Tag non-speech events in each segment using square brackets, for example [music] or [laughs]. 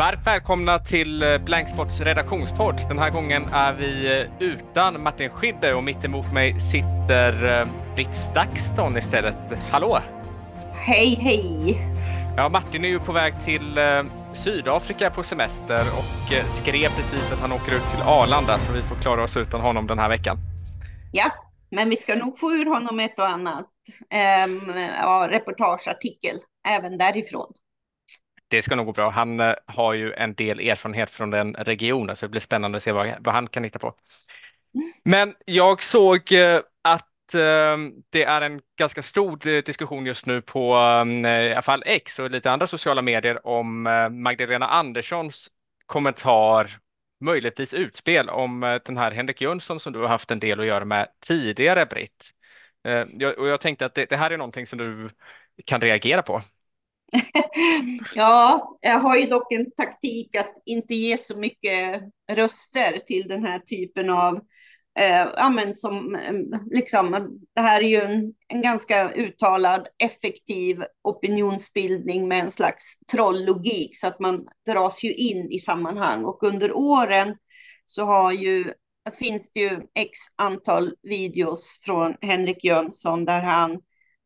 Varmt välkomna till eh, Blankspots redaktionspodd. Den här gången är vi eh, utan Martin Skidde och mitt emot mig sitter eh, Britt Stakston istället. Hallå! Hej, hej! Ja, Martin är ju på väg till Sydafrika på semester och skrev precis att han åker ut till Arlanda så vi får klara oss utan honom den här veckan. Ja, men vi ska nog få ur honom ett och annat um, ja, reportageartikel även därifrån det ska nog gå bra. Han eh, har ju en del erfarenhet från den regionen så det blir spännande att se vad, vad han kan hitta på. Men jag såg eh, att eh, det är en ganska stor diskussion just nu på mm, i alla fall X och lite andra sociala medier om Magdalena Anderssons kommentar, möjligtvis utspel om den här Henrik Jönsson som du har haft en del att göra med tidigare, Britt. Och jag tänkte att det, det här är någonting som du kan reagera på. [laughs] ja, jag har ju dock en taktik att inte ge så mycket röster till den här typen av eh, ja, men som, eh, liksom, det här är ju en, en ganska uttalad effektiv opinionsbildning med en slags trolllogik så att man dras ju in i sammanhang. Och under åren så har ju finns det ju x antal videos från Henrik Jönsson där han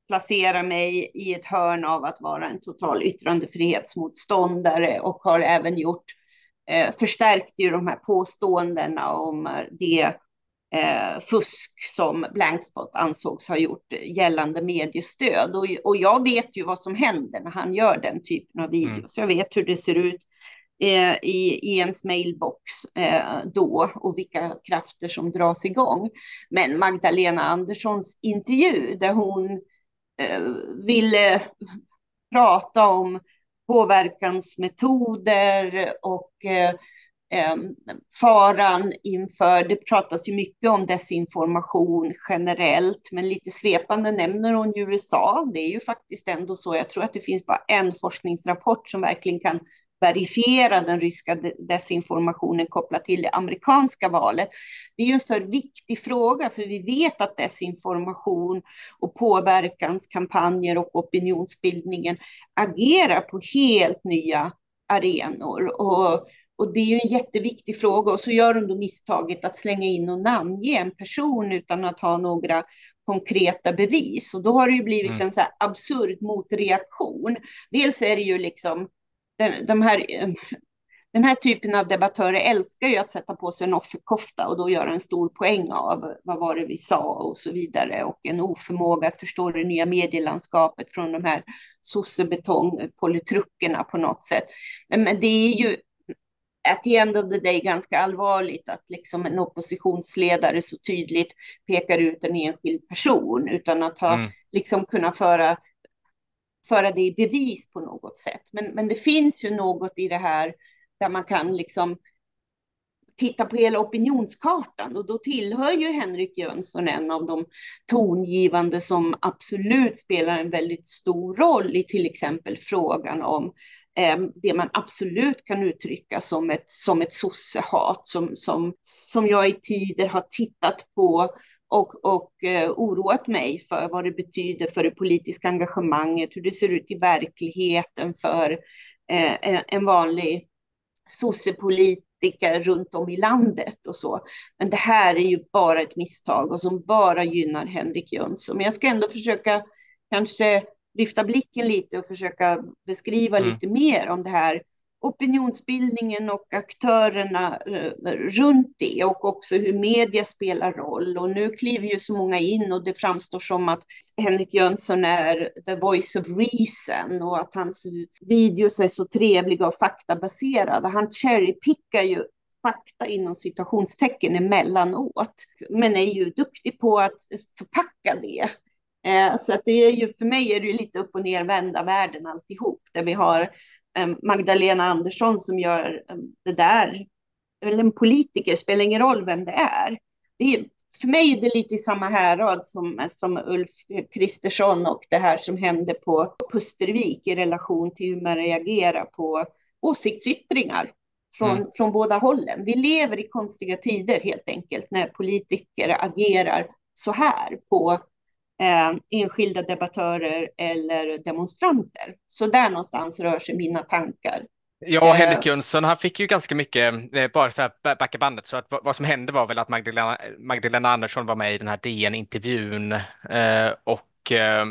placerar mig i ett hörn av att vara en total yttrandefrihetsmotståndare och har även gjort eh, förstärkt ju de här påståendena om eh, det eh, fusk som Blankspot ansågs ha gjort gällande mediestöd. Och, och jag vet ju vad som händer när han gör den typen av videos. Mm. Jag vet hur det ser ut eh, i, i ens mailbox eh, då och vilka krafter som dras igång. Men Magdalena Anderssons intervju där hon Eh, ville prata om påverkansmetoder och eh, eh, faran inför, det pratas ju mycket om desinformation generellt, men lite svepande nämner hon ju USA. Det är ju faktiskt ändå så, jag tror att det finns bara en forskningsrapport som verkligen kan verifiera den ryska desinformationen kopplat till det amerikanska valet. Det är ju en för viktig fråga, för vi vet att desinformation och påverkanskampanjer och opinionsbildningen agerar på helt nya arenor. Och, och det är ju en jätteviktig fråga och så gör de då misstaget att slänga in och namnge en person utan att ha några konkreta bevis. Och då har det ju blivit mm. en så här absurd motreaktion. Dels är det ju liksom den, de här, den här typen av debattörer älskar ju att sätta på sig en offerkofta och då göra en stor poäng av vad var det vi sa och så vidare och en oförmåga att förstå det nya medielandskapet från de här sossebetongpolitruckerna på något sätt. Men, men det är ju at the end of the day ganska allvarligt att liksom en oppositionsledare så tydligt pekar ut en enskild person utan att ha mm. liksom kunna föra föra det i bevis på något sätt. Men, men det finns ju något i det här där man kan liksom titta på hela opinionskartan och då tillhör ju Henrik Jönsson en av de tongivande som absolut spelar en väldigt stor roll i till exempel frågan om eh, det man absolut kan uttrycka som ett, som ett sossehat som, som, som jag i tider har tittat på och, och eh, oroat mig för vad det betyder för det politiska engagemanget, hur det ser ut i verkligheten för eh, en vanlig sossepolitiker runt om i landet och så. Men det här är ju bara ett misstag och som bara gynnar Henrik Jönsson. Men jag ska ändå försöka kanske lyfta blicken lite och försöka beskriva mm. lite mer om det här opinionsbildningen och aktörerna eh, runt det och också hur media spelar roll. Och nu kliver ju så många in och det framstår som att Henrik Jönsson är the voice of reason och att hans videos är så trevliga och faktabaserade. Han cherrypickar ju fakta inom citationstecken emellanåt, men är ju duktig på att förpacka det. Eh, så att det är ju, för mig är det ju lite upp och ner vända världen alltihop, där vi har Magdalena Andersson som gör det där. Eller en politiker, spelar ingen roll vem det är. Det är för mig är det lite i samma härad som, som Ulf Kristersson och det här som hände på Pustervik i relation till hur man reagerar på åsiktsyttringar från, mm. från båda hållen. Vi lever i konstiga tider helt enkelt när politiker agerar så här på eh, enskilda debattörer eller demonstranter. Så där någonstans rör sig mina tankar. Ja, Henrik Jönsson, han fick ju ganska mycket, eh, bara så här backa bandet, så att vad som hände var väl att Magdalena, Magdalena Andersson var med i den här DN-intervjun eh, och eh,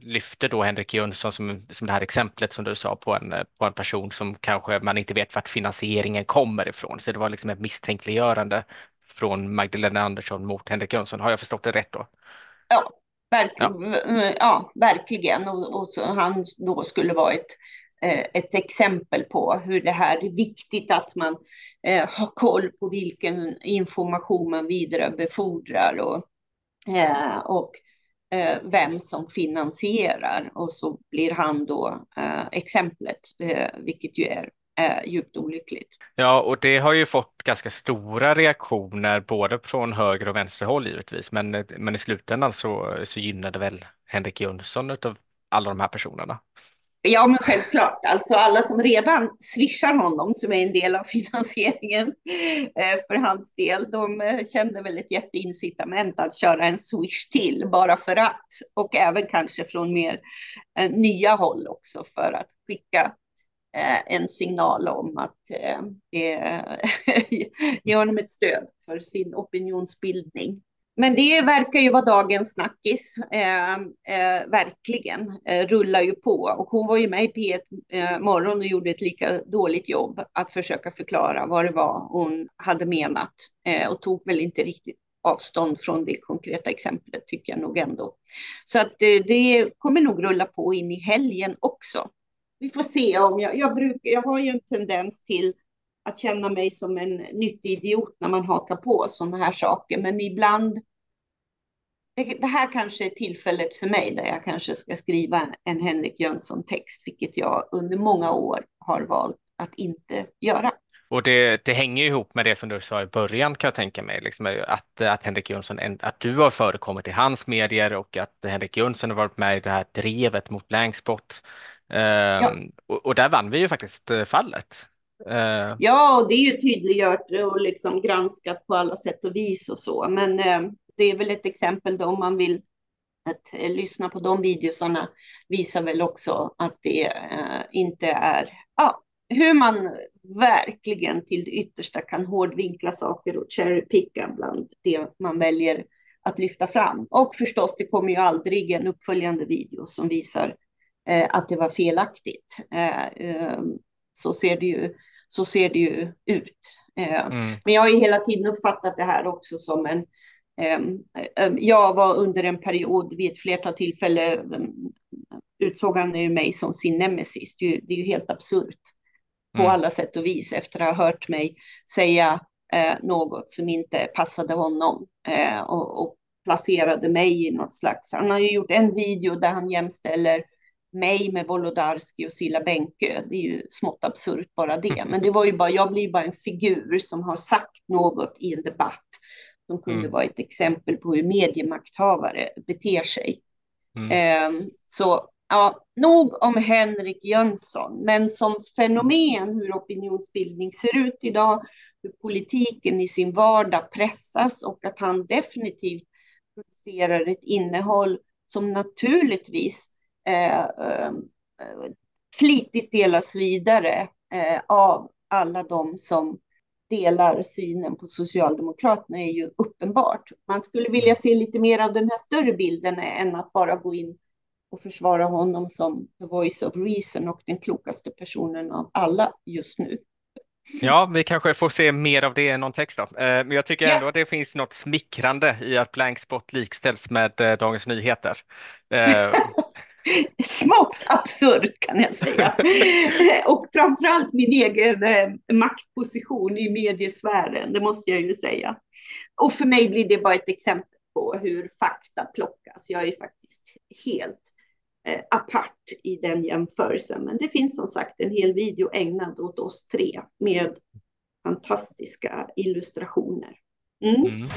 lyfte då Henrik Jönsson som, som det här exemplet som du sa på en, på en person som kanske man inte vet vart finansieringen kommer ifrån. Så det var liksom ett misstänkliggörande från Magdalena Andersson mot Henrik Jönsson. Har jag förstått det rätt då? Ja, verk ja. ja. verkligen. Och, och han då skulle vara ett Eh, ett exempel på hur det här är viktigt att man eh, har koll på vilken information man vidarebefordrar och, eh, och eh, vem som finansierar. Och så blir han då eh, exemplet, eh, vilket ju är djupt olyckligt. Ja, och det har ju fått ganska stora reaktioner både från höger och vänsterhåll givetvis, men, men i slutändan så, så gynnar det väl Henrik Jönsson av alla de här personerna. Ja, men självklart. Alltså alla som redan swishar honom, som är en del av [laughs] finansieringen eh, för hans del, de eh, kände väl ett jätteincitament att köra en swish till, bara för att. Och även kanske från mer eh, nya håll också, för att skicka Eh, en signal om att eh, [laughs] ge honom ett stöd för sin opinionsbildning. Men det verkar ju vara dagens snackis, eh, eh, verkligen, eh, rullar ju på. Och hon var ju med i P1 eh, Morgon och gjorde ett lika dåligt jobb att försöka förklara vad det var hon hade menat eh, och tog väl inte riktigt avstånd från det konkreta exemplet tycker jag nog ändå. Så att eh, det kommer nog rulla på in i helgen också. Vi får se om jag, jag brukar, jag har ju en tendens till att känna mig som en nyttig idiot när man hakar på sådana här saker. Men ibland det, här kanske är tillfället för mig där jag kanske ska skriva en Henrik Jönsson-text, vilket jag under många år har valt att inte göra. Och det, det hänger ihop med det som du sa i början kan jag tänka mig, liksom att, att Henrik Jönsson, att du har förekommit i hans medier och att Henrik Jönsson har varit med i det här drevet mot Langspot. Ja. Um, och, och, där vann vi ju faktiskt eh, fallet. Uh. Ja, och det är ju tydliggjort och liksom granskat på alla sätt och vis och så, men uh, det är väl ett exempel då om man vill att eh, lyssna på de videosarna visar väl också att det eh, inte är, ja, hur man verkligen till det yttersta kan hårdvinkla saker och cherrypicka bland det man väljer att lyfta fram. Och förstås, det kommer ju aldrig en uppföljande video som visar att det var felaktigt. Eh, ehm, så ser det ju, så ser det ju ut. Eh, mm. Men jag har ju hela tiden uppfattat det här också som en Ehm, ehm, jag var under en period vid ett flertal tillfällen utsåg han ju mig som sin nemesis. Det är ju, det är ju helt absurt på mm. alla sätt och vis efter att ha hört mig säga eh, något som inte passade honom eh, och, och, placerade mig i något slags. Han har ju gjort en video där han jämställer mig med Wolodarski och Silla Bänke. Det är ju smått absurt bara det. Men det var ju bara, jag blir bara en figur som har sagt något i en debatt som kunde mm. vara ett exempel på hur mediemakthavare beter sig. Mm. Eh, så ja, nog om Henrik Jönsson, men som fenomen hur opinionsbildning ser ut idag, hur politiken i sin vardag pressas och att han definitivt producerar ett innehåll som naturligtvis eh, eh, flitigt delas vidare eh, av alla de som delar synen på Socialdemokraterna är ju uppenbart. Man skulle vilja se lite mer av den här större bilden än att bara gå in och försvara honom som the voice of reason och den klokaste personen av alla just nu. Ja, vi kanske får se mer av det än någon text då. Eh, men jag tycker ändå ja. att det finns något smickrande i att Blankspot likställs med eh, Dagens Nyheter. [laughs] [laughs] Smått absurt kan jag säga. [laughs] och framförallt min egen eh, maktposition i mediesfären, det måste jag ju säga. Och för mig blir det bara ett exempel på hur fakta plockas. Jag är faktiskt helt eh, apart i den jämförelsen. Men det finns som sagt en hel video ägnad åt oss tre med fantastiska illustrationer. Mm. Mm.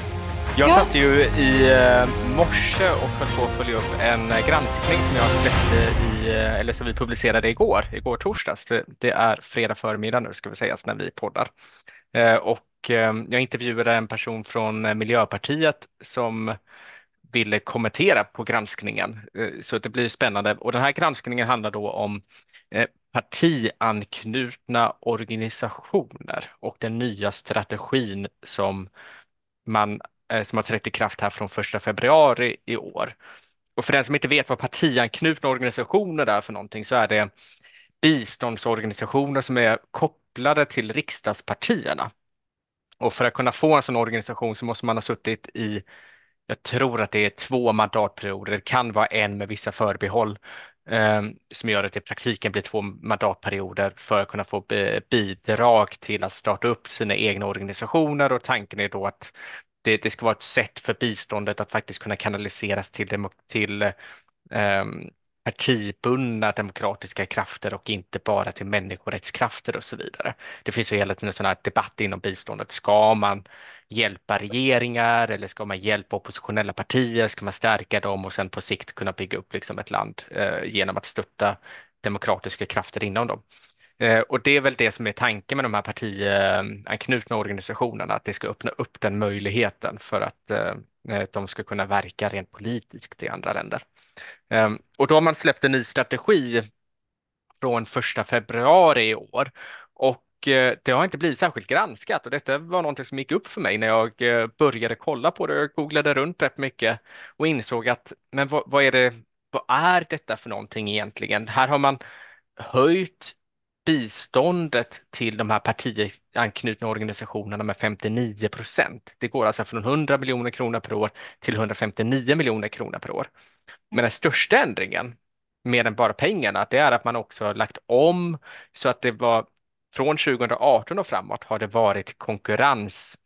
Jag ja. satt ju i eh, morse och höll på att följa upp en granskning som jag släppte i, eh, eller som vi publicerade igår, igår torsdags. Det, är fredag förmiddag nu ska vi säga när vi poddar. Eh, och jag intervjuade en person från Miljöpartiet som ville kommentera på granskningen. Så det blir spännande. Och den här granskningen handlar då om partianknutna organisationer och den nya strategin som man Eh, som har trätt i kraft här från 1 februari i år. Och för den som inte vet vad partianknutna organisationer är för någonting så är det biståndsorganisationer som är kopplade till riksdagspartierna. Och för att kunna få en sån organisation så måste man ha suttit i, jag tror att det är två mandatperioder, det kan vara en med vissa förbehåll eh, som gör att det i praktiken blir två mandatperioder för att kunna få eh, bidrag till att starta upp sina egna organisationer och tanken är då att det, det ska vara ett sätt för biståndet att faktiskt kunna kanaliseras till, till um, partibundna demokratiska krafter och inte bara till människorättskrafter och så vidare. Det finns ju hela tiden en sån här debatt inom biståndet. Ska man hjälpa regeringar eller ska man hjälpa oppositionella partier? Ska man stärka dem och sen på sikt kunna bygga upp liksom ett land eh, genom att stötta demokratiska krafter inom dem? Eh, och det är väl det som är tanken med de här partianknutna organisationerna, att det ska öppna upp den möjligheten för att eh, eh, de ska kunna verka rent politiskt i andra länder. Ehm, och då har man släppt en ny strategi från första februari i år och det har inte blivit särskilt granskat och detta var någonting som gick upp för mig när jag började kolla på det. Jag googlade runt rätt mycket och insåg att men vad, vad är det, vad är detta för någonting egentligen? Här har man höjt biståndet till de här partianknutna organisationerna med 59 procent. Det går alltså från 100 miljoner kronor per år till 159 miljoner kronor per år. Men den största ändringen, mer än bara pengarna, det är att man också har lagt om så att det var från 2018 och framåt har det varit konkurrens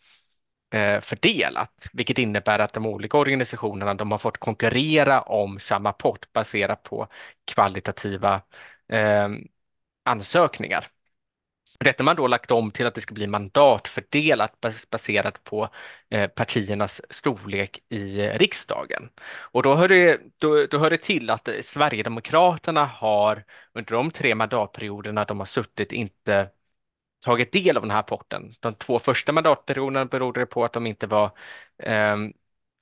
eh, fördelat, vilket innebär att de olika organisationerna de har fått konkurrera om samma pott baserat på kvalitativa eh, ansökningar. Detta har man då lagt om till att det ska bli mandatfördelat baserat på eh, partiernas storlek i eh, riksdagen. Och då hör, det, då, då hör det till att eh, Sverigedemokraterna har under de tre mandatperioderna de har suttit inte tagit del av den här potten. De två första mandatperioderna berodde det på att de inte var eh,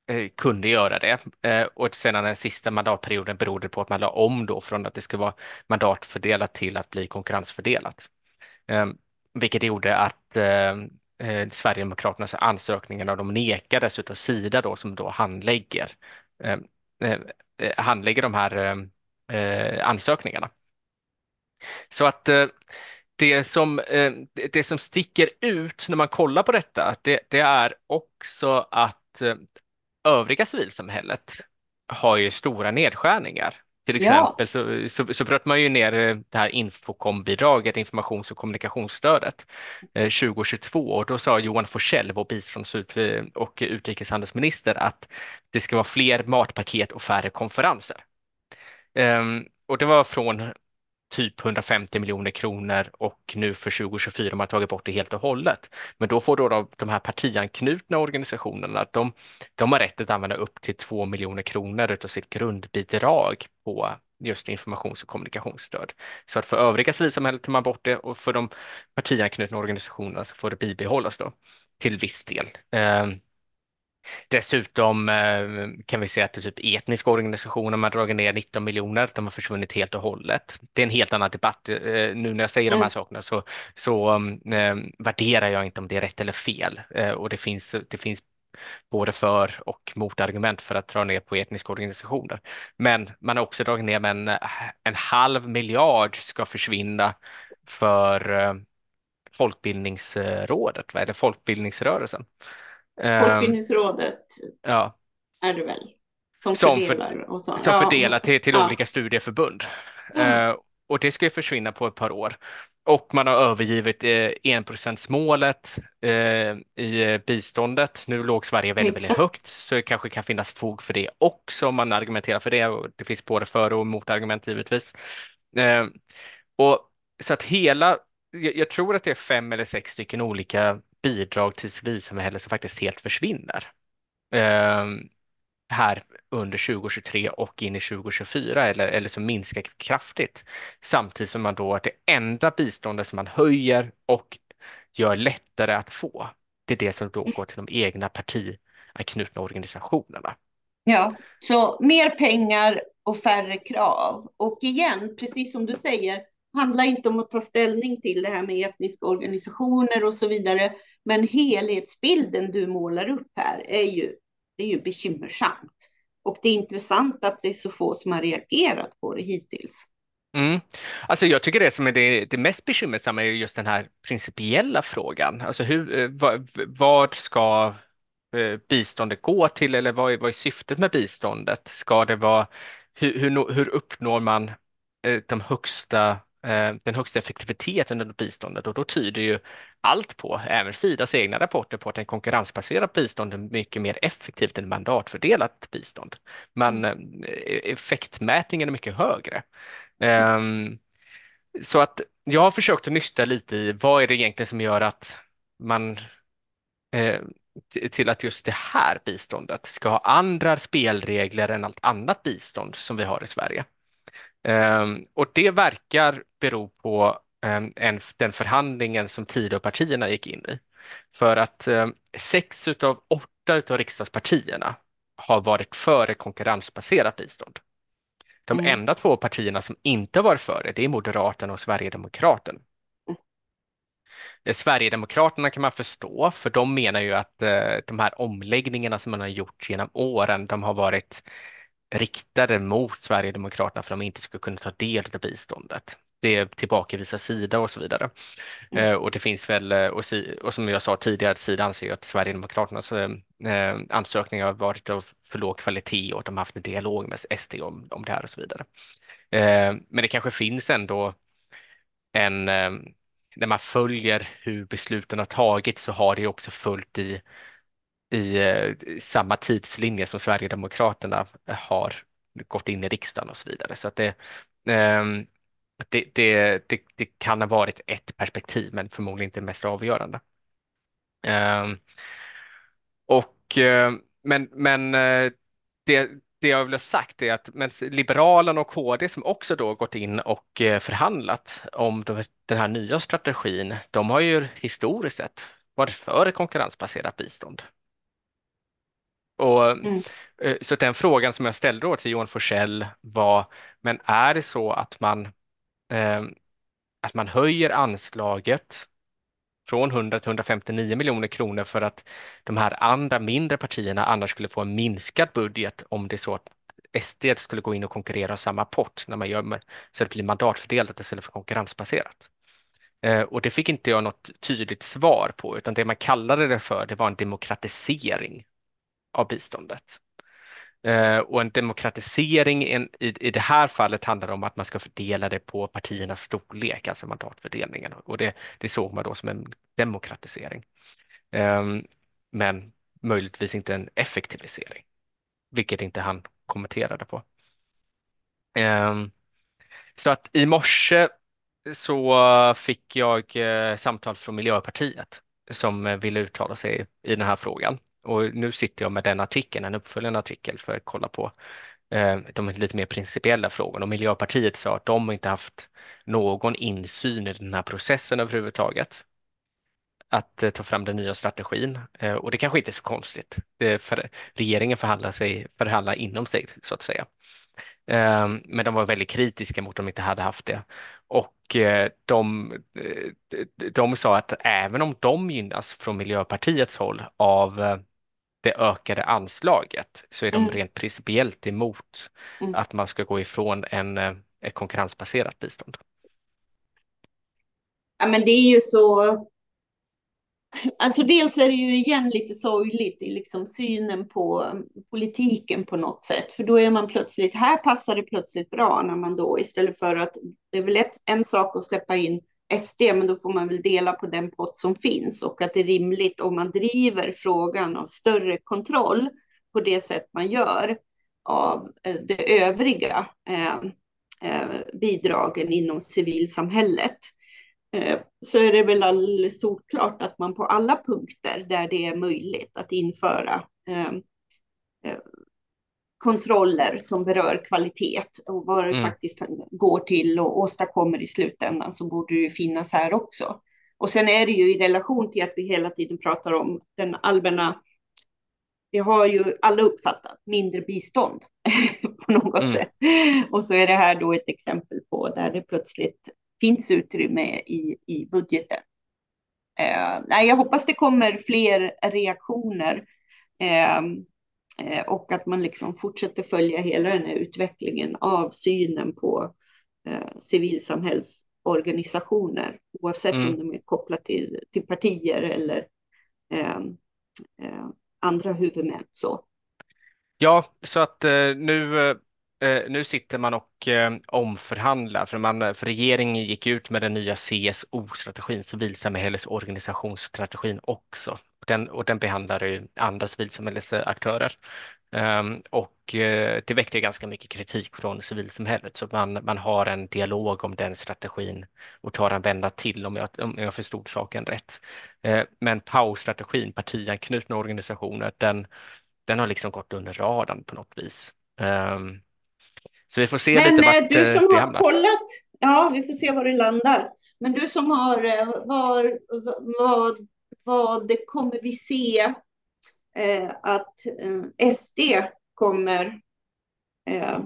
Eh, kunde göra det. Eh, och sedan den sista mandatperioden berodde på att man la om då från att det skulle vara mandatfördelat till att bli konkurrensfördelat. Ehm, vilket gjorde att eh, Sverigedemokraternas ansökningar de nekades av Sida då som då handlägger, ehm, handlägger de här ansökningarna. Så att det som, det som sticker ut när man kollar på detta, det, det är också att övriga civilsamhället har ju stora nedskärningar. Till exempel ja. så, så, så bröt man ju ner eh, det här Infokom-bidraget, informations och kommunikationsstödet, eh, 2022 och då sa Johan Forsell, vår bistånds eh, och utrikeshandelsminister, att det ska vara fler matpaket och färre konferenser. Um, och det var från typ 150 miljoner kronor och nu för 2024 har man tagit bort det helt och hållet. Men då får då de, de här partianknutna organisationerna, de, de har rätt att använda upp till 2 miljoner kronor utav sitt grundbidrag på just informations och kommunikationsstöd. Så att för övriga civilsamhället tar man bort det och för de partianknutna organisationerna så får det bibehållas då till viss del. Ehm, Um, Dessutom eh, kan vi säga att det är typ etniska organisationer man dragit ner 19 miljoner, de har försvunnit helt och hållet. Det är en helt annan debatt. Eh, nu när jag säger mm. de här mm. sakerna så, så äh, värderar jag inte om det är rätt eller fel och det finns, det finns både för och motargument för att dra ner på etniska organisationer. Men man har också dragit ner med en, en halv miljard ska försvinna för Folkbildningsrådet, vad är det, Folkbildningsrörelsen. Ehm, Folkbildningsrådet ja. är det väl? Som, som fördelar, för, så. som ja. fördelar till, till ja. olika studieförbund. Mm. Uh, och det ska ju försvinna på ett par år. Och man har övergivit eh, enprocentsmålet eh, i biståndet. Nu låg Sverige väldigt, väldigt högt så det kanske kan finnas fog för det också om man argumenterar för det. Och det finns både för och motargument givetvis. Eh, och så att hela, jag, jag, tror att det är fem eller sex stycken olika bidrag till civilsamhället som faktiskt helt försvinner eh, här under 2023 och in i 2024 eller, eller som minskar kraftigt. Samtidigt som man då det enda biståndet som man höjer och gör lättare att få, det är det som då går till de egna partianknutna organisationerna. Ja, så mer pengar och färre krav. Och igen, precis som du säger, handlar inte om att ta ställning till det här med etniska organisationer och så vidare. Men helhetsbilden du målar upp här är ju, det är ju bekymmersamt. Och det är intressant att det är så få som har reagerat på det hittills. Mm. Alltså jag tycker det som är det, det mest bekymmersamma är just den här principiella frågan. Alltså hur, eh, vad, vad ska eh, biståndet gå till eller vad är, vad är syftet med biståndet? Ska det vara, hur, hur, hur uppnår man eh, de högsta den högsta effektiviteten under biståndet och då tyder ju allt på, även Sidas egna rapporter på att en konkurrensbaserat bistånd är mycket mer effektivt än mandatfördelat bistånd. Men mm. effektmätningen är mycket högre. Um, så att jag har försökt att nysta lite i vad är det egentligen som gör att man eh, till att just det här biståndet ska ha andra spelregler än allt annat bistånd som vi har i Sverige. Um, och det verkar bero på um, en, den förhandlingen som Tidöpartierna gick in i. För att um, sex av åtta av riksdagspartierna har varit för ett konkurrensbaserat bistånd. De mm. enda två partierna som inte var för det, är Moderaterna och Sverigedemokraterna. Mm. Sverigedemokraterna kan man förstå, för de menar ju att eh, de här omläggningarna som man har gjort genom åren, de har varit riktade mot Sverigedemokraterna för att de inte skulle kunna ta del av biståndet. Det tillbakavisar Sida och så vidare. Mm. Eh, och det finns väl, eh, och, och, som jag sa tidigare, Sida anser ju att Sverigedemokraternas eh, eh, ansökningar har varit av för låg kvalitet och att de har haft en dialog med SD om, om det här och så vidare. Eh, men det kanske finns ändå en, eh, när man följer hur besluten har tagits så har det också följt i i eh, samma tidslinje som Sverigedemokraterna har gått in i riksdagen och så vidare. Så att det, ehm, det, det, det, det kan ha varit ett perspektiv, men förmodligen inte det mest avgörande. Ehm, och, eh, men men eh, det, det jag vill ha sagt är att men Liberalerna och KD som också då gått in och förhandlat om den här nya strategin, de har ju historiskt sett varit för ett konkurrensbaserat bistånd. Och, mm. Eh, så den frågan som jag ställde då till Johan Forsell var, men är det så att man, eh, att man höjer anslaget från 100 till 159 miljoner kronor för att de här andra mindre partierna annars skulle få en minskad budget om det är så att SD skulle gå in och konkurrera om samma pott när man gör så det blir mandatfördelat istället för konkurrensbaserat. Eh, och det fick inte jag något tydligt svar på, utan det man kallade det för, det var en demokratisering av biståndet. Eh, och en demokratisering i, i det här fallet handlar om att man ska fördela det på partiernas storlek, alltså mandatfördelningen. Och det, det såg man då som en demokratisering. Ehm, men möjligtvis inte en effektivisering, vilket inte han kommenterade på. Ehm, så att i morse så fick jag eh, samtal från Miljöpartiet som eh, ville uttala sig i den här frågan. Och nu sitter jag med den artikeln, en uppföljande artikel för att kolla på eh, de lite mer principiella frågorna. Och Miljöpartiet sa att de inte haft någon insyn i den här processen överhuvudtaget. Att eh, ta fram den nya strategin. Eh, och det kanske inte är så konstigt. För regeringen förhandlar, sig, förhandlar inom sig så att säga. Men de var väldigt kritiska mot att de inte hade haft det. Och de, de sa att även om de gynnas från Miljöpartiets håll av det ökade anslaget så är de mm. rent principiellt emot mm. att man ska gå ifrån en, eh, ett konkurrensbaserat bistånd. Ja, men det är ju så. Alltså dels är det ju igen lite sorgligt i liksom synen på politiken på något sätt, för då är man plötsligt, här passar det plötsligt bra när man då istället för att det är väl ett, en sak att släppa in SD, men då får man väl dela på den pott som finns. Och att det är rimligt om man driver frågan av större kontroll på det sätt man gör av eh, de övriga eh, eh, bidragen inom civilsamhället. Eh, så är det väl alldeles solklart att man på alla punkter där det är möjligt att införa eh, kontroller som berör kvalitet och vad det mm. faktiskt går till och åstadkommer i slutändan så borde det ju finnas här också. Och sen är det ju i relation till att vi hela tiden pratar om den allmänna det har ju alla uppfattat, mindre bistånd [laughs] på något mm. sätt. Och så är det här då ett exempel på där det plötsligt finns utrymme i, i budgeten. Eh, jag hoppas det kommer fler reaktioner eh, och att man liksom fortsätter följa hela den här utvecklingen av synen på eh, civilsamhällsorganisationer, oavsett mm. om de är kopplade till, till partier eller eh, eh, andra huvudmän. Så. Ja, så att eh, nu eh, Eh, nu sitter man och eh, omförhandlar, för, man, eh, för regeringen gick ut med den nya CSO-strategin, civilsamhällesorganisationsstrategin också. Den, och den behandlar ju andra civilsamhällesaktörer. Um, och uh, det väckte ganska mycket kritik från civilsamhället, så man, man har en dialog om den strategin och tar en vända till om jag, om jag förstod saken rätt. Uh, men PAO-strategin, partianknutna organisationer, den, den har liksom gått under radarn på något vis. Um, så vi får se Men, lite vart eh, du som det har hamnar. Kollat, ja, vi får se var det landar. Men du som har, eh, var, vad, vad kommer vi se eh, att eh, SD kommer eh,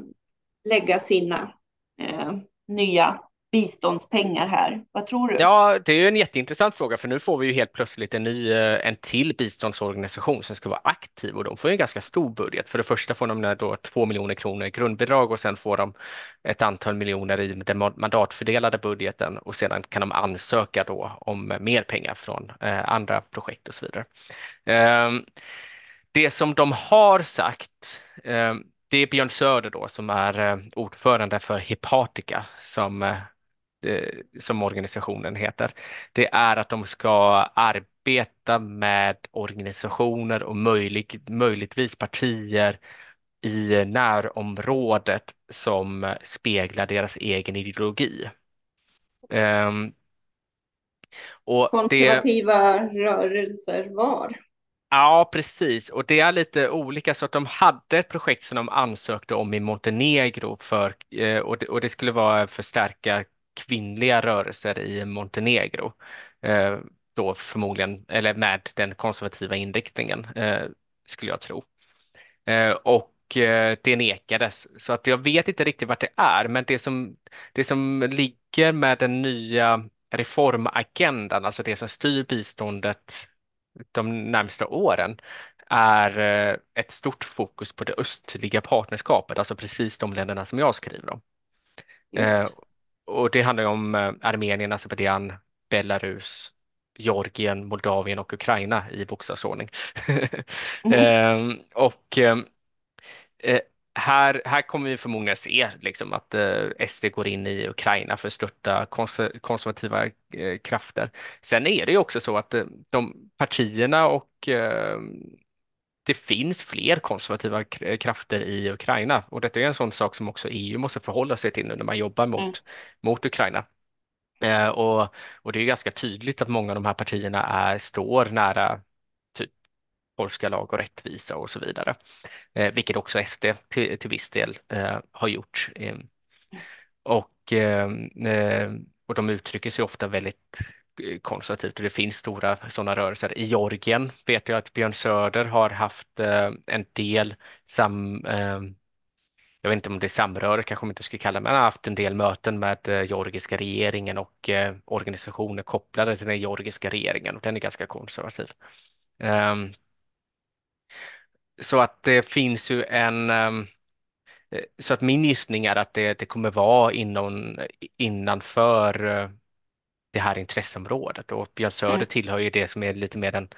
lägga sina eh, nya biståndspengar här? Vad tror du? Ja, det är ju en jätteintressant fråga för nu får vi ju helt plötsligt en ny, eh, en till biståndsorganisation som ska vara aktiv och de får ju en ganska stor budget. För det första får de då två miljoner kronor i grundbidrag och sen får de ett antal miljoner i den mandatfördelade budgeten och sedan kan de ansöka då om mer pengar från eh, andra projekt och så vidare. Ehm, det som de har sagt ehm, det är Björn Söder då som är eh, ordförande för Hepatica som som organisationen heter, det är att de ska arbeta med organisationer och möjlig, möjligtvis partier i närområdet som speglar deras egen ideologi. Um, Konservativa det, rörelser var? Ja, precis. Och det är lite olika så att de hade ett projekt som de ansökte om i Montenegro för, eh, och det, och det skulle vara förstärka kvinnliga rörelser i Montenegro. Eh, då förmodligen, eller med den konservativa inriktningen, eh, skulle jag tro. Eh, och det nekades, så att jag vet inte riktigt vart det är, men det som, det som ligger med den nya reformagendan, alltså det som styr biståndet de närmsta åren, är ett stort fokus på det östliga partnerskapet, alltså precis de länderna som jag skriver om. Just och det handlar om eh, Armenien, Azerbajdzjan, Belarus, Georgien, Moldavien och Ukraina i bokstavsordning. [laughs] mm. eh, och eh, här, här kommer vi förmodligen se liksom, att eh, SD går in i Ukraina för att stötta kons konservativa eh, krafter. Sen är det ju också så att eh, de partierna och det finns fler konservativa krafter i Ukraina och detta är en sån sak som också EU måste förhålla sig till nu när man jobbar mot, mm. mot Ukraina. Eh, och, och det är ganska tydligt att många av de här partierna är, står nära typ polska lag och rättvisa och så vidare, eh, vilket också SD till, till viss del eh, har gjort. Eh, och, eh, eh, och de uttrycker sig ofta väldigt konservativt och det finns stora sådana rörelser. I Georgien vet jag att Björn Söder har haft eh, en del sam, eh, jag vet inte om det är samröre kanske man inte skulle kalla det, men han har haft en del möten med eh, georgiska regeringen och eh, organisationer kopplade till den georgiska regeringen och den är ganska konservativ. Ehm, så att det finns ju en ehm, eh, så att min gissning är att det, det kommer vara inom, eh, innanför eh, det här intresseområdet och Björn Söder mm. tillhör ju det som är lite mer den,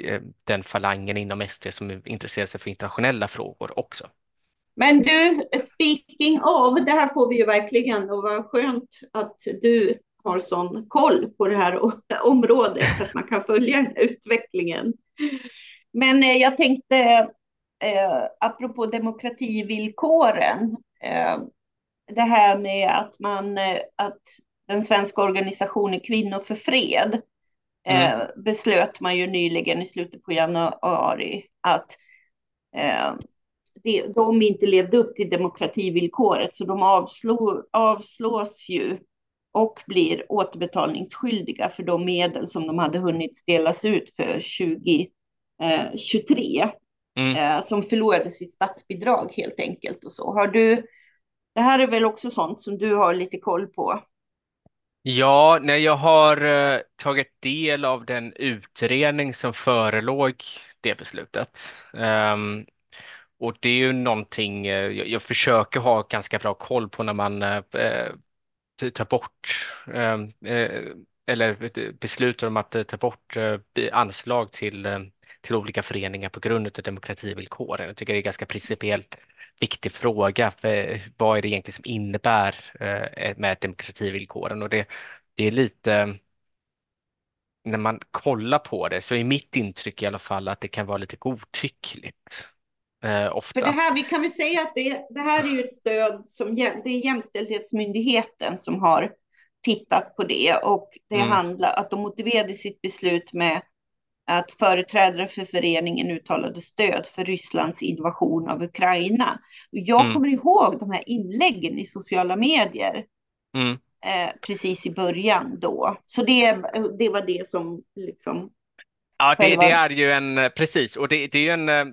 eh, den falangen inom SD som intresserar sig för internationella frågor också. Men du, speaking of, det här får vi ju verkligen och vad skönt att du har sån koll på det här [laughs] området så att man kan följa utvecklingen. Men eh, jag tänkte, eh, apropå demokrativillkoren, eh, det här med att man, eh, att den svenska organisationen Kvinnor för fred mm. eh, beslöt man ju nyligen i slutet på januari att eh, de, de inte levde upp till demokrativillkoret så de avslå, avslås ju och blir återbetalningsskyldiga för de medel som de hade hunnit delas ut för 2023. mm. eh, som förlorade sitt statsbidrag helt enkelt och så. Har du, det här är väl också sånt som du har lite koll på? Ja, när jag har eh, tagit del av den utredning som förelåg det beslutet. Um, och det är ju någonting eh, jag, jag, försöker ha ganska bra koll på när man uh, tar bort ehm, eller beslutar om att ta bort anslag till, till olika föreningar på grund av demokrativillkoren. Jag tycker det är en ganska principiellt viktig fråga. För vad är det egentligen som innebär eh, med demokrativillkoren? Och det, det är lite när man kollar på det så är mitt intryck i alla fall att det kan vara lite godtyckligt. Eh, ofta. För det här, vi kan väl säga att det, det här är ju ett stöd som det är Jämställdhetsmyndigheten som har tittat på det och det mm. handlar att de motiverade sitt beslut med att företrädare för föreningen uttalade stöd för Rysslands invasion av Ukraina. Jag mm. kommer ihåg de här inläggen i sociala medier mm. eh, precis i början då. Så det, det var det som liksom Ja, det, det, är ju en, precis, och det, det är en, eh,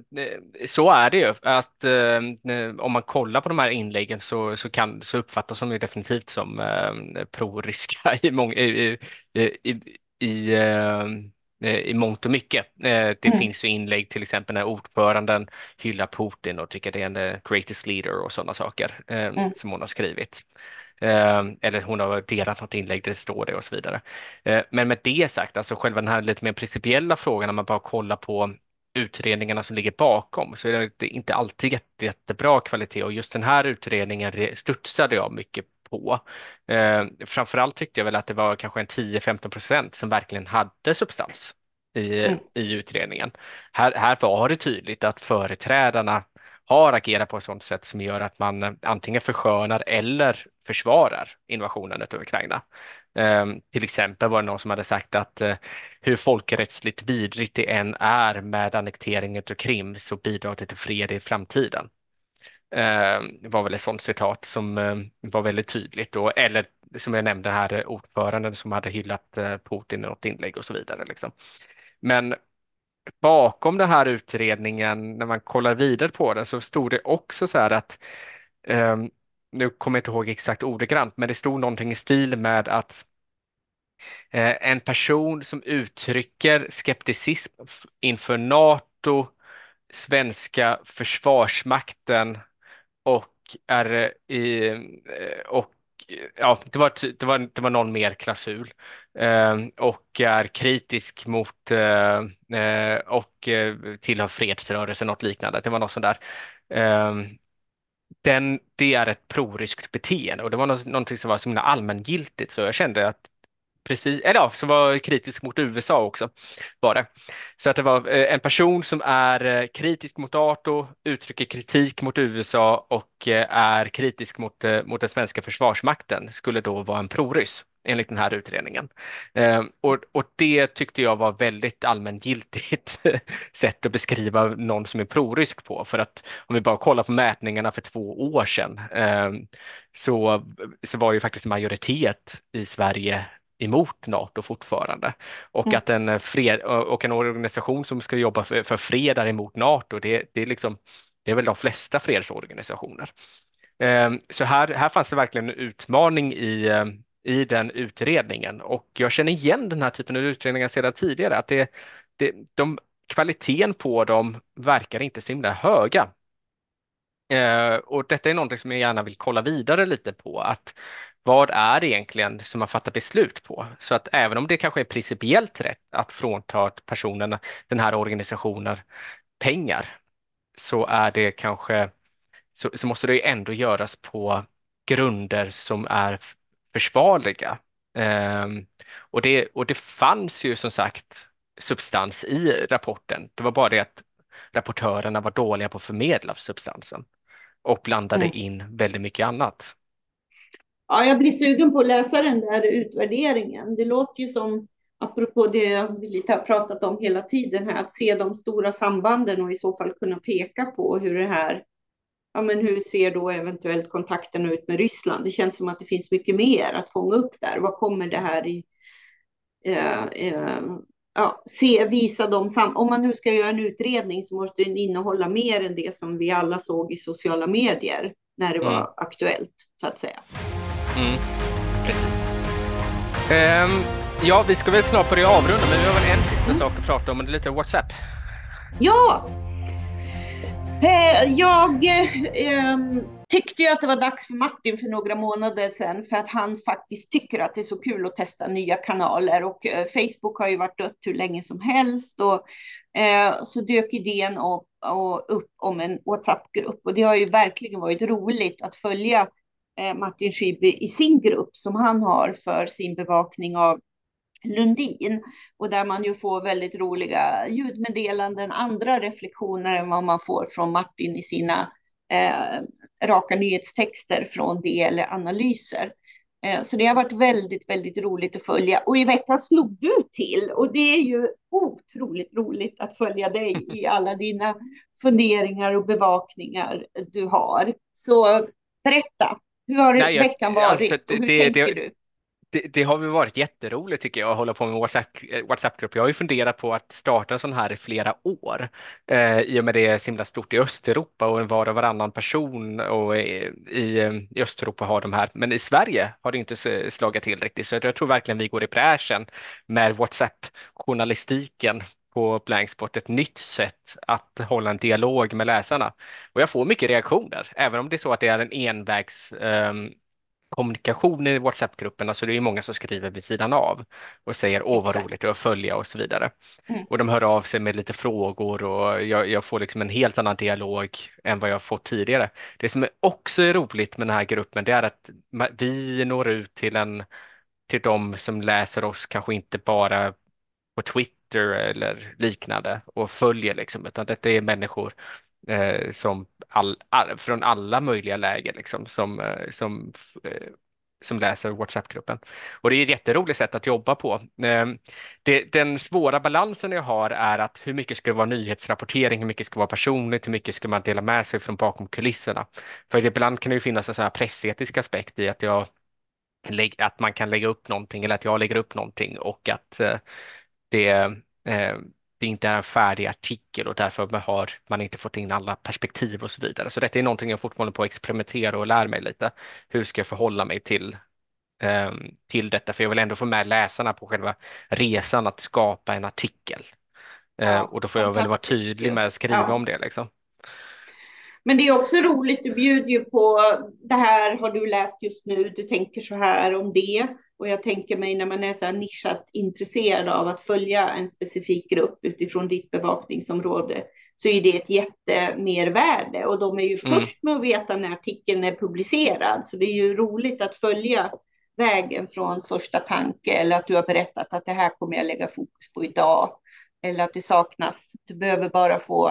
så är det ju, att eh, om man kollar på de här inläggen så, så, kan, så uppfattas de ju definitivt som eh, pro-ryska i, i, i, i, i Eh, i mångt och mycket. Eh, det mm. finns ju inlägg till exempel när ordföranden hyllar Putin och tycker det är en eh, greatest leader och sådana saker mm. som hon har skrivit. Eller hon har delat något inlägg där det står det och så vidare. Men med det sagt, alltså själva den här lite mer principiella frågan när man bara kollar på utredningarna som ligger bakom så är det inte alltid jätte, jättebra kvalitet och just den här utredningen studsade jag mycket på. Eh, framförallt tyckte jag väl att det var kanske en 10-15 procent som verkligen hade substans i, mm. i utredningen. Här, här var det tydligt att företrädarna har agerat på ett sådant sätt som gör att man antingen förskönar eller försvarar invasionen av Ukraina. Eh, till exempel var det någon som hade sagt att eh, hur folkrättsligt vidrigt det än är med annekteringen av Krim så bidrar det till fred i framtiden. Eh, var väl ett sånt citat som eh, var väldigt tydligt. Och, eller som jag nämnde här, ordföranden som hade hyllat eh, Putin i något inlägg och så vidare. Liksom. Men bakom den här utredningen, när man kollar vidare på den, så stod det också så här att, eh, nu kommer jag inte ihåg exakt ordagrant, men det stod någonting i stil med att eh, en person som uttrycker skepticism inför NATO, svenska försvarsmakten och är eh, i, eh, och ja, det var, det var, det var någon mer klausul eh, och är kritisk mot eh, eh och tillhör fredsrörelsen, något liknande. Det var något sånt där. Eh, den, det är ett proryskt beteende och det var något, någonting som var så allmängiltigt så jag kände att precis, eller ja, som var kritisk mot USA också var det. Så att det var eh, en person som är eh, kritisk mot NATO, uttrycker kritik mot USA och eh, är kritisk mot, mot den svenska försvarsmakten skulle då vara en proryss enligt den här utredningen. Ehm, och, och det tyckte jag var väldigt allmängiltigt [laughs] sätt att beskriva någon som är prorysk på. För att om vi bara kollar på mätningarna för två år sedan ehm, så, så var ju faktiskt majoritet i Sverige emot NATO fortfarande. Och mm. att en, fred, och en organisation som ska jobba för, för fred är emot NATO, det, det, är liksom, det är väl de flesta fredsorganisationer. Ehm, så här, här fanns det verkligen en utmaning i, eh, i den utredningen och jag känner igen den här typen av utredningar sedan tidigare. Att det, det, de, kvaliteten på dem verkar inte så himla höga. Och detta är någonting som jag gärna vill kolla vidare lite på. Att vad är det egentligen som man fattar beslut på? Så att även om det kanske är principiellt rätt att frånta personen, den här organisationen, pengar så är det kanske så, så måste det ju ändå göras på grunder som är försvarliga. Um, och, det, och det fanns ju som sagt substans i rapporten. Det var bara det att rapportörerna var dåliga på att förmedla substansen och blandade mm. in väldigt mycket annat. Ja, jag blir sugen på att läsa den där utvärderingen. Det låter ju som, apropå det vi lite har pratat om hela tiden här, att se de stora sambanden och i så fall kunna peka på hur det här, ja men hur ser då eventuellt kontakten ut med Ryssland? Det känns som att det finns mycket mer att fånga upp där. Vad kommer det här i, eh, eh, ja, se, visa dem. Sam om man nu ska göra en utredning så måste den innehålla mer än det som vi alla såg i sociala medier när det var Mm. aktuellt, så att säga. Mm, precis. Ehm, ja, vi ska väl snart börja avrunda, men vi har väl en sista Mm. sak att prata om, och det är lite WhatsApp. Ja! Eh, Jag eh, tyckte ju att det var dags för Martin för några månader sedan för att han faktiskt tycker att det är så kul att testa nya kanaler och eh, Facebook har ju varit dött hur länge som helst och eh, så dök idén upp, upp om en WhatsApp-grupp och det har ju verkligen varit roligt att följa Martin Schibbye i sin grupp som han har för sin bevakning av Lundin och där man ju får väldigt roliga ljudmeddelanden, andra reflektioner än vad man får från Martin i sina eh, raka nyhetstexter från det eller analyser. Eh, så det har varit väldigt, väldigt roligt att följa. Och i veckan slog du till och det är ju otroligt roligt att följa dig i [laughs] alla dina funderingar och bevakningar du har. Så berätta, hur har Nej, jag- veckan varit alltså, det- och hur det- tänker det- du? Det, det har väl varit jätteroligt tycker jag att hålla på med WhatsApp, eh, WhatsApp-grupp. Jag har ju funderat på att starta en sån här i flera år eh, i och med det är så himla stort i Östeuropa och var och varannan person och i, i, eh, i Östeuropa har de här. Men i Sverige har det inte slagit till riktigt så jag tror verkligen vi går i bräschen med WhatsApp-journalistiken på Blankspot, ett nytt sätt att hålla en dialog med läsarna. Och jag får mycket reaktioner, även om det är så att det är en envägs ehm, kommunikation i WhatsApp-grupperna så det är ju många som skriver vid sidan av och säger åh vad roligt det är att följa och så vidare. Mm. Och de hör av sig med lite frågor och jag, jag får liksom en helt annan dialog än vad jag fått tidigare. Det som också är roligt med den här gruppen det är att vi når ut till en till de som läser oss kanske inte bara på Twitter eller liknande och följer liksom utan detta är människor eh, som all, all, från alla möjliga läger liksom, som, eh, som, eh, som läser WhatsApp-gruppen. Och det är ett jätteroligt sätt att jobba på. Eh, det, den svåra balansen jag har är att hur mycket ska det vara nyhetsrapportering, hur mycket ska vara personligt, hur mycket ska man dela med sig från bakom kulisserna. För ibland kan det ju finnas en sån här pressetisk aspekt i att jag att man kan lägga upp någonting eller att jag lägger upp någonting och att eh, det, eh, det inte är en färdig artikel och därför har man inte fått in alla perspektiv och så vidare. Så detta är någonting jag fortfarande på att experimentera och lära mig lite. Hur ska jag förhålla mig till, eh, till detta? För jag vill ändå få med läsarna på själva resan att skapa en artikel. Eh, Ja, och då får jag väl vara tydlig med att skriva Ja. om det liksom. Men det är också roligt, du bjuder ju på det här har du läst just nu, du tänker så här om det. Och jag tänker mig när man är så här nischat intresserad av att följa en specifik grupp utifrån ditt bevakningsområde så är det ett jättemervärde och de är ju Mm. först med att veta när artikeln är publicerad. Så det är ju roligt att följa vägen från första tanke eller att du har berättat att det här kommer jag lägga fokus på idag. Eller att det saknas, du behöver bara få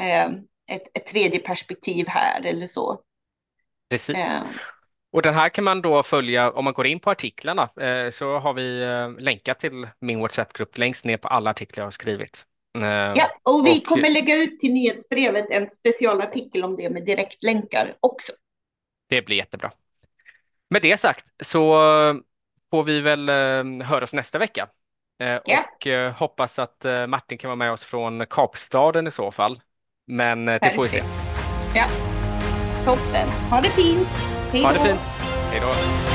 eh, ett, ett tredje perspektiv här eller så. Precis. Eh, Och den här kan man då följa, om man går in på artiklarna eh, så har vi eh, länkat till min WhatsApp-grupp längst ner på alla artiklar jag har skrivit. Eh, ja, och vi och- kommer lägga ut till nyhetsbrevet en specialartikel om det med direktlänkar också. Det blir jättebra. Med det sagt så får vi väl eh, höras nästa vecka. Eh. Och eh, hoppas att Martin kan vara med oss från Kapstaden i så fall. Men eh, det får vi se. Ja, toppen. Ha det fint. Hej Ha det då. fint. Hej då.